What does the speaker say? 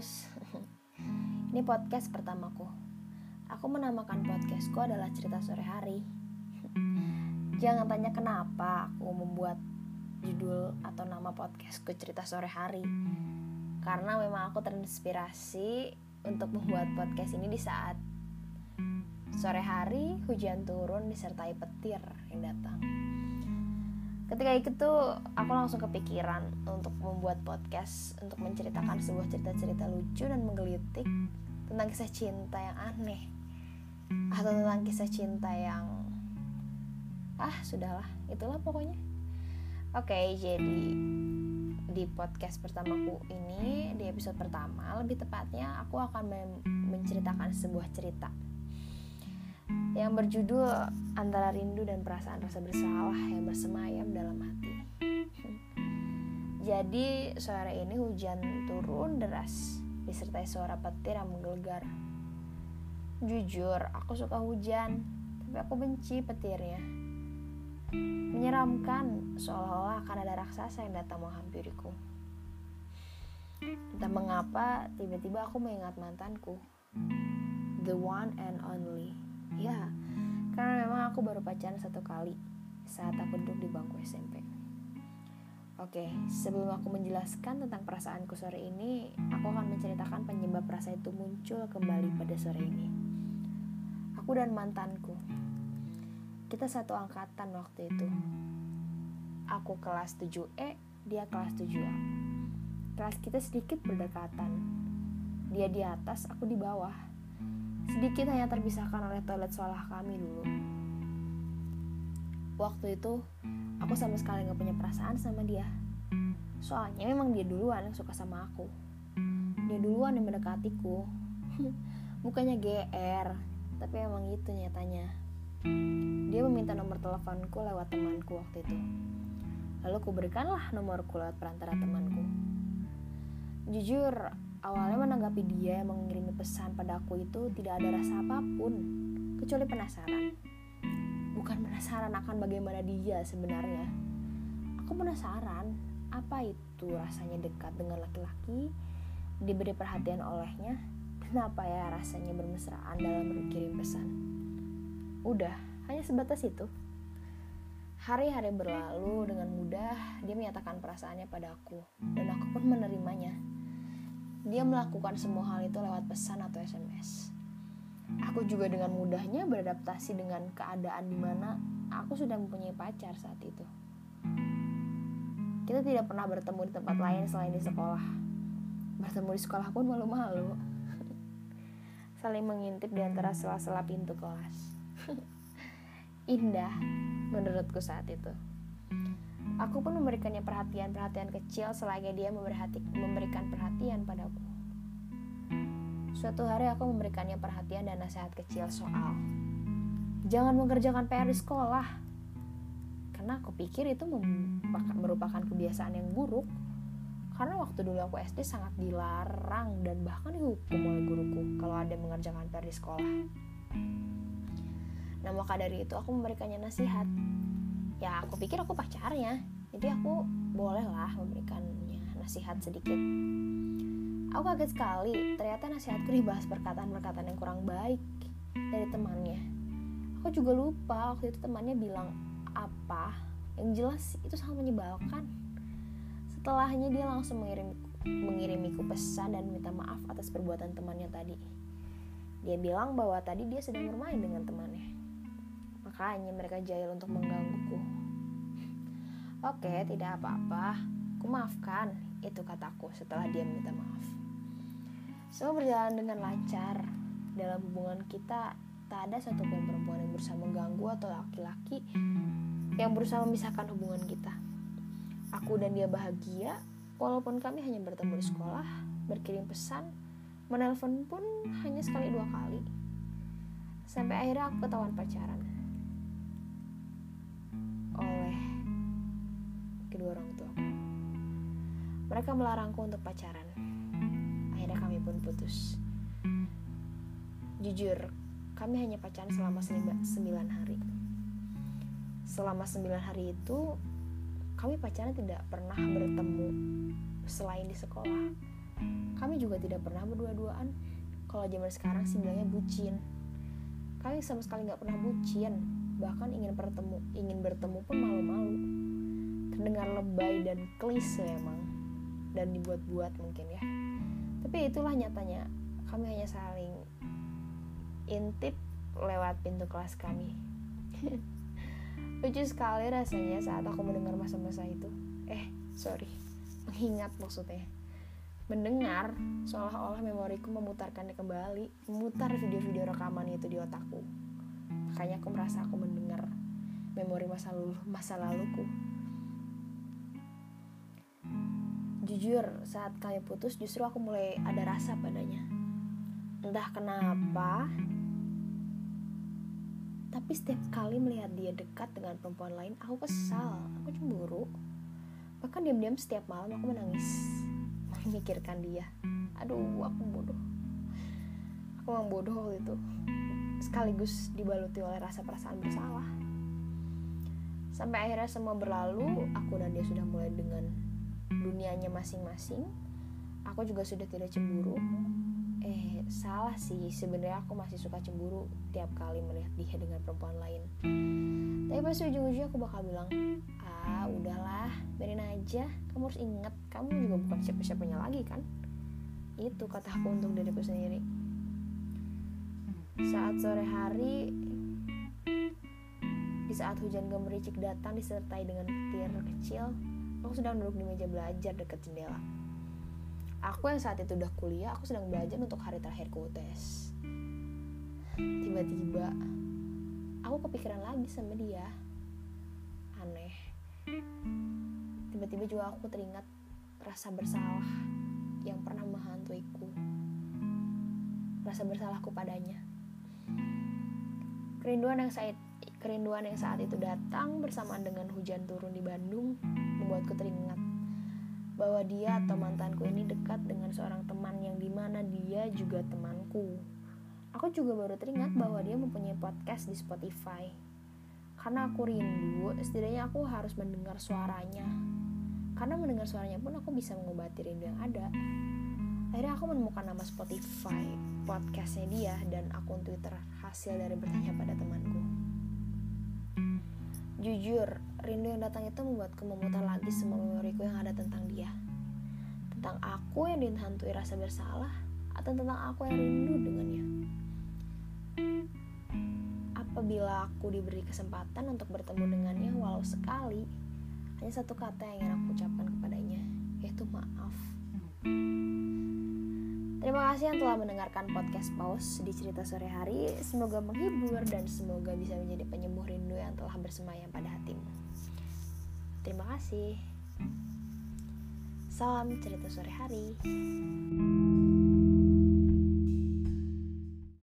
Paus. Ini podcast pertamaku. Aku menamakan podcastku adalah cerita sore hari. Jangan tanya kenapa aku membuat judul atau nama podcastku cerita sore hari. Karena memang aku terinspirasi untuk membuat podcast ini di saat sore hari hujan turun disertai petir yang datang ketika itu aku langsung kepikiran untuk membuat podcast untuk menceritakan sebuah cerita-cerita lucu dan menggelitik tentang kisah cinta yang aneh. Atau tentang kisah cinta yang ah sudahlah itulah pokoknya. Oke jadi di podcast pertamaku ini di episode pertama lebih tepatnya aku akan menceritakan sebuah cerita yang berjudul antara rindu dan perasaan rasa bersalah yang bersemayam dalam hati. Jadi sore ini hujan turun deras disertai suara petir yang menggelegar. Jujur, aku suka hujan, tapi aku benci petirnya. Menyeramkan, seolah-olah akan ada raksasa yang datang menghampiriku. Entah mengapa, tiba-tiba aku mengingat mantanku. The one and only. Ya, karena memang aku baru pacaran satu kali saat aku duduk di bangku SMP. Oke, sebelum aku menjelaskan tentang perasaanku sore ini, aku akan menceritakan penyebab rasa itu muncul kembali pada sore ini. Aku dan mantanku. Kita satu angkatan waktu itu. Aku kelas 7E, dia kelas 7A. Kelas kita sedikit berdekatan. Dia di atas, aku di bawah sedikit hanya terpisahkan oleh toilet sekolah kami dulu. Waktu itu, aku sama sekali gak punya perasaan sama dia. Soalnya memang dia duluan yang suka sama aku. Dia duluan yang mendekatiku. Bukannya GR, tapi emang gitu nyatanya. Dia meminta nomor teleponku lewat temanku waktu itu. Lalu ku berikanlah nomorku lewat perantara temanku. Jujur, Awalnya menanggapi dia yang mengirimi pesan padaku itu tidak ada rasa apa pun, kecuali penasaran. Bukan penasaran akan bagaimana dia sebenarnya. Aku penasaran, apa itu rasanya dekat dengan laki-laki, diberi perhatian olehnya, dan apa ya rasanya bermesraan dalam berkirim pesan. Udah, hanya sebatas itu. Hari-hari berlalu dengan mudah, dia menyatakan perasaannya padaku, dan aku pun menerimanya. Dia melakukan semua hal itu lewat pesan atau SMS. Aku juga dengan mudahnya beradaptasi dengan keadaan di mana aku sudah mempunyai pacar saat itu. Kita tidak pernah bertemu di tempat lain selain di sekolah. Bertemu di sekolah pun malu-malu. Saling mengintip di antara sela-sela pintu kelas. Indah menurutku saat itu. Aku pun memberikannya perhatian-perhatian kecil selagi dia memberikan perhatian padaku. Suatu hari aku memberikannya perhatian dan nasihat kecil soal Jangan mengerjakan PR di sekolah. Karena aku pikir itu merupakan kebiasaan yang buruk. Karena waktu dulu aku SD sangat dilarang dan bahkan dihukum oleh guruku Kalau ada mengerjakan PR di sekolah. Nah maka dari itu aku memberikannya nasihat ya aku pikir aku pacarnya. Jadi aku bolehlah memberikannya nasihat sedikit. Aku kaget sekali ternyata nasihatku dibahas perkataan-perkataan yang kurang baik dari temannya. Aku juga lupa waktu itu temannya bilang apa yang jelas itu sangat menyebalkan. Setelahnya dia langsung mengirim mengirimiku pesan dan minta maaf atas perbuatan temannya tadi. Dia bilang bahwa tadi dia sedang bermain dengan temannya Makanya mereka jahil untuk menggangguku. Oke, tidak apa-apa. Ku maafkan, itu kataku setelah dia minta maaf. Semua berjalan dengan lancar. Dalam hubungan kita, tak ada satu pun perempuan yang berusaha mengganggu atau laki-laki yang berusaha memisahkan hubungan kita. Aku dan dia bahagia, walaupun kami hanya bertemu di sekolah, berkirim pesan, menelpon pun hanya sekali dua kali. Sampai akhirnya aku ketahuan pacaran. Kedua orang tuaku. Mereka melarangku untuk pacaran. Akhirnya kami pun putus. Jujur, kami hanya pacaran selama 9 hari. Selama 9 hari itu, kami pacaran tidak pernah bertemu selain di sekolah. Kami juga tidak pernah berdua-duaan. Kalau zaman sekarang sih bilangnya bucin. Kami sama sekali nggak pernah bucin. Bahkan ingin bertemu, ingin bertemu pun malu-malu. Terdengar lebay dan klise emang. Dan dibuat-buat mungkin ya. Tapi itulah nyatanya. Kami hanya saling intip lewat pintu kelas kami. Lucu sekali rasanya saat aku mendengar masa-masa itu. Eh, sorry, mengingat maksudnya. Mendengar seolah-olah memoriku memutarkannya kembali, memutar video-video rekaman itu di otakku. Makanya aku merasa aku mendengar memori masa lalu masa laluku. Jujur, saat kami putus justru aku mulai ada rasa padanya. Entah kenapa, tapi setiap kali melihat dia dekat dengan perempuan lain, aku kesal, aku cemburu. Bahkan diam-diam setiap malam aku menangis, memikirkan dia. Aduh, aku bodoh. Aku memang bodoh waktu itu. Sekaligus dibaluti oleh rasa perasaan bersalah. Sampai akhirnya semua berlalu, aku dan dia sudah mulai dengan dunianya masing-masing. Aku juga sudah tidak cemburu, eh salah sih sebenarnya aku masih suka cemburu tiap kali melihat dia dengan perempuan lain. Tapi pas ujung-ujungnya aku bakal bilang ah udahlah biarin aja. Kamu harus ingat kamu juga bukan siapa-siapanya lagi kan? Itu kataku untuk diriku sendiri. Saat sore hari di saat hujan gemericik datang disertai dengan petir kecil aku sedang duduk di meja belajar dekat jendela. Aku yang saat itu udah kuliah aku sedang belajar untuk hari terakhirku UTS tiba-tiba aku kepikiran lagi sama dia. Aneh. Tiba-tiba juga aku teringat rasa bersalah yang pernah menghantuiku. Rasa bersalahku padanya. Kerinduan yang saat kerinduan yang saat itu datang bersamaan dengan hujan turun di Bandung membuatku teringat bahwa dia atau mantanku ini dekat dengan seorang teman yang di mana dia juga temanku. Aku juga baru teringat bahwa dia mempunyai podcast di Spotify. Karena aku rindu, setidaknya aku harus mendengar suaranya. Karena mendengar suaranya pun aku bisa mengobati rindu yang ada. Akhirnya aku menemukan nama Spotify podcastnya dia dan akun Twitter hasil dari bertanya pada temanku. Jujur, rindu yang datang itu membuatku memutar lagi semua memoriku yang ada tentang dia. Tentang aku yang dihantui rasa bersalah, atau tentang aku yang rindu dengannya. Apabila aku diberi kesempatan untuk bertemu dengannya walau sekali, hanya satu kata yang ingin aku ucapkan Terima kasih yang telah mendengarkan podcast Paus di cerita sore hari. Semoga menghibur dan semoga bisa menjadi penyembuh rindu yang telah bersemayam pada hatimu. Terima kasih. Salam cerita sore hari.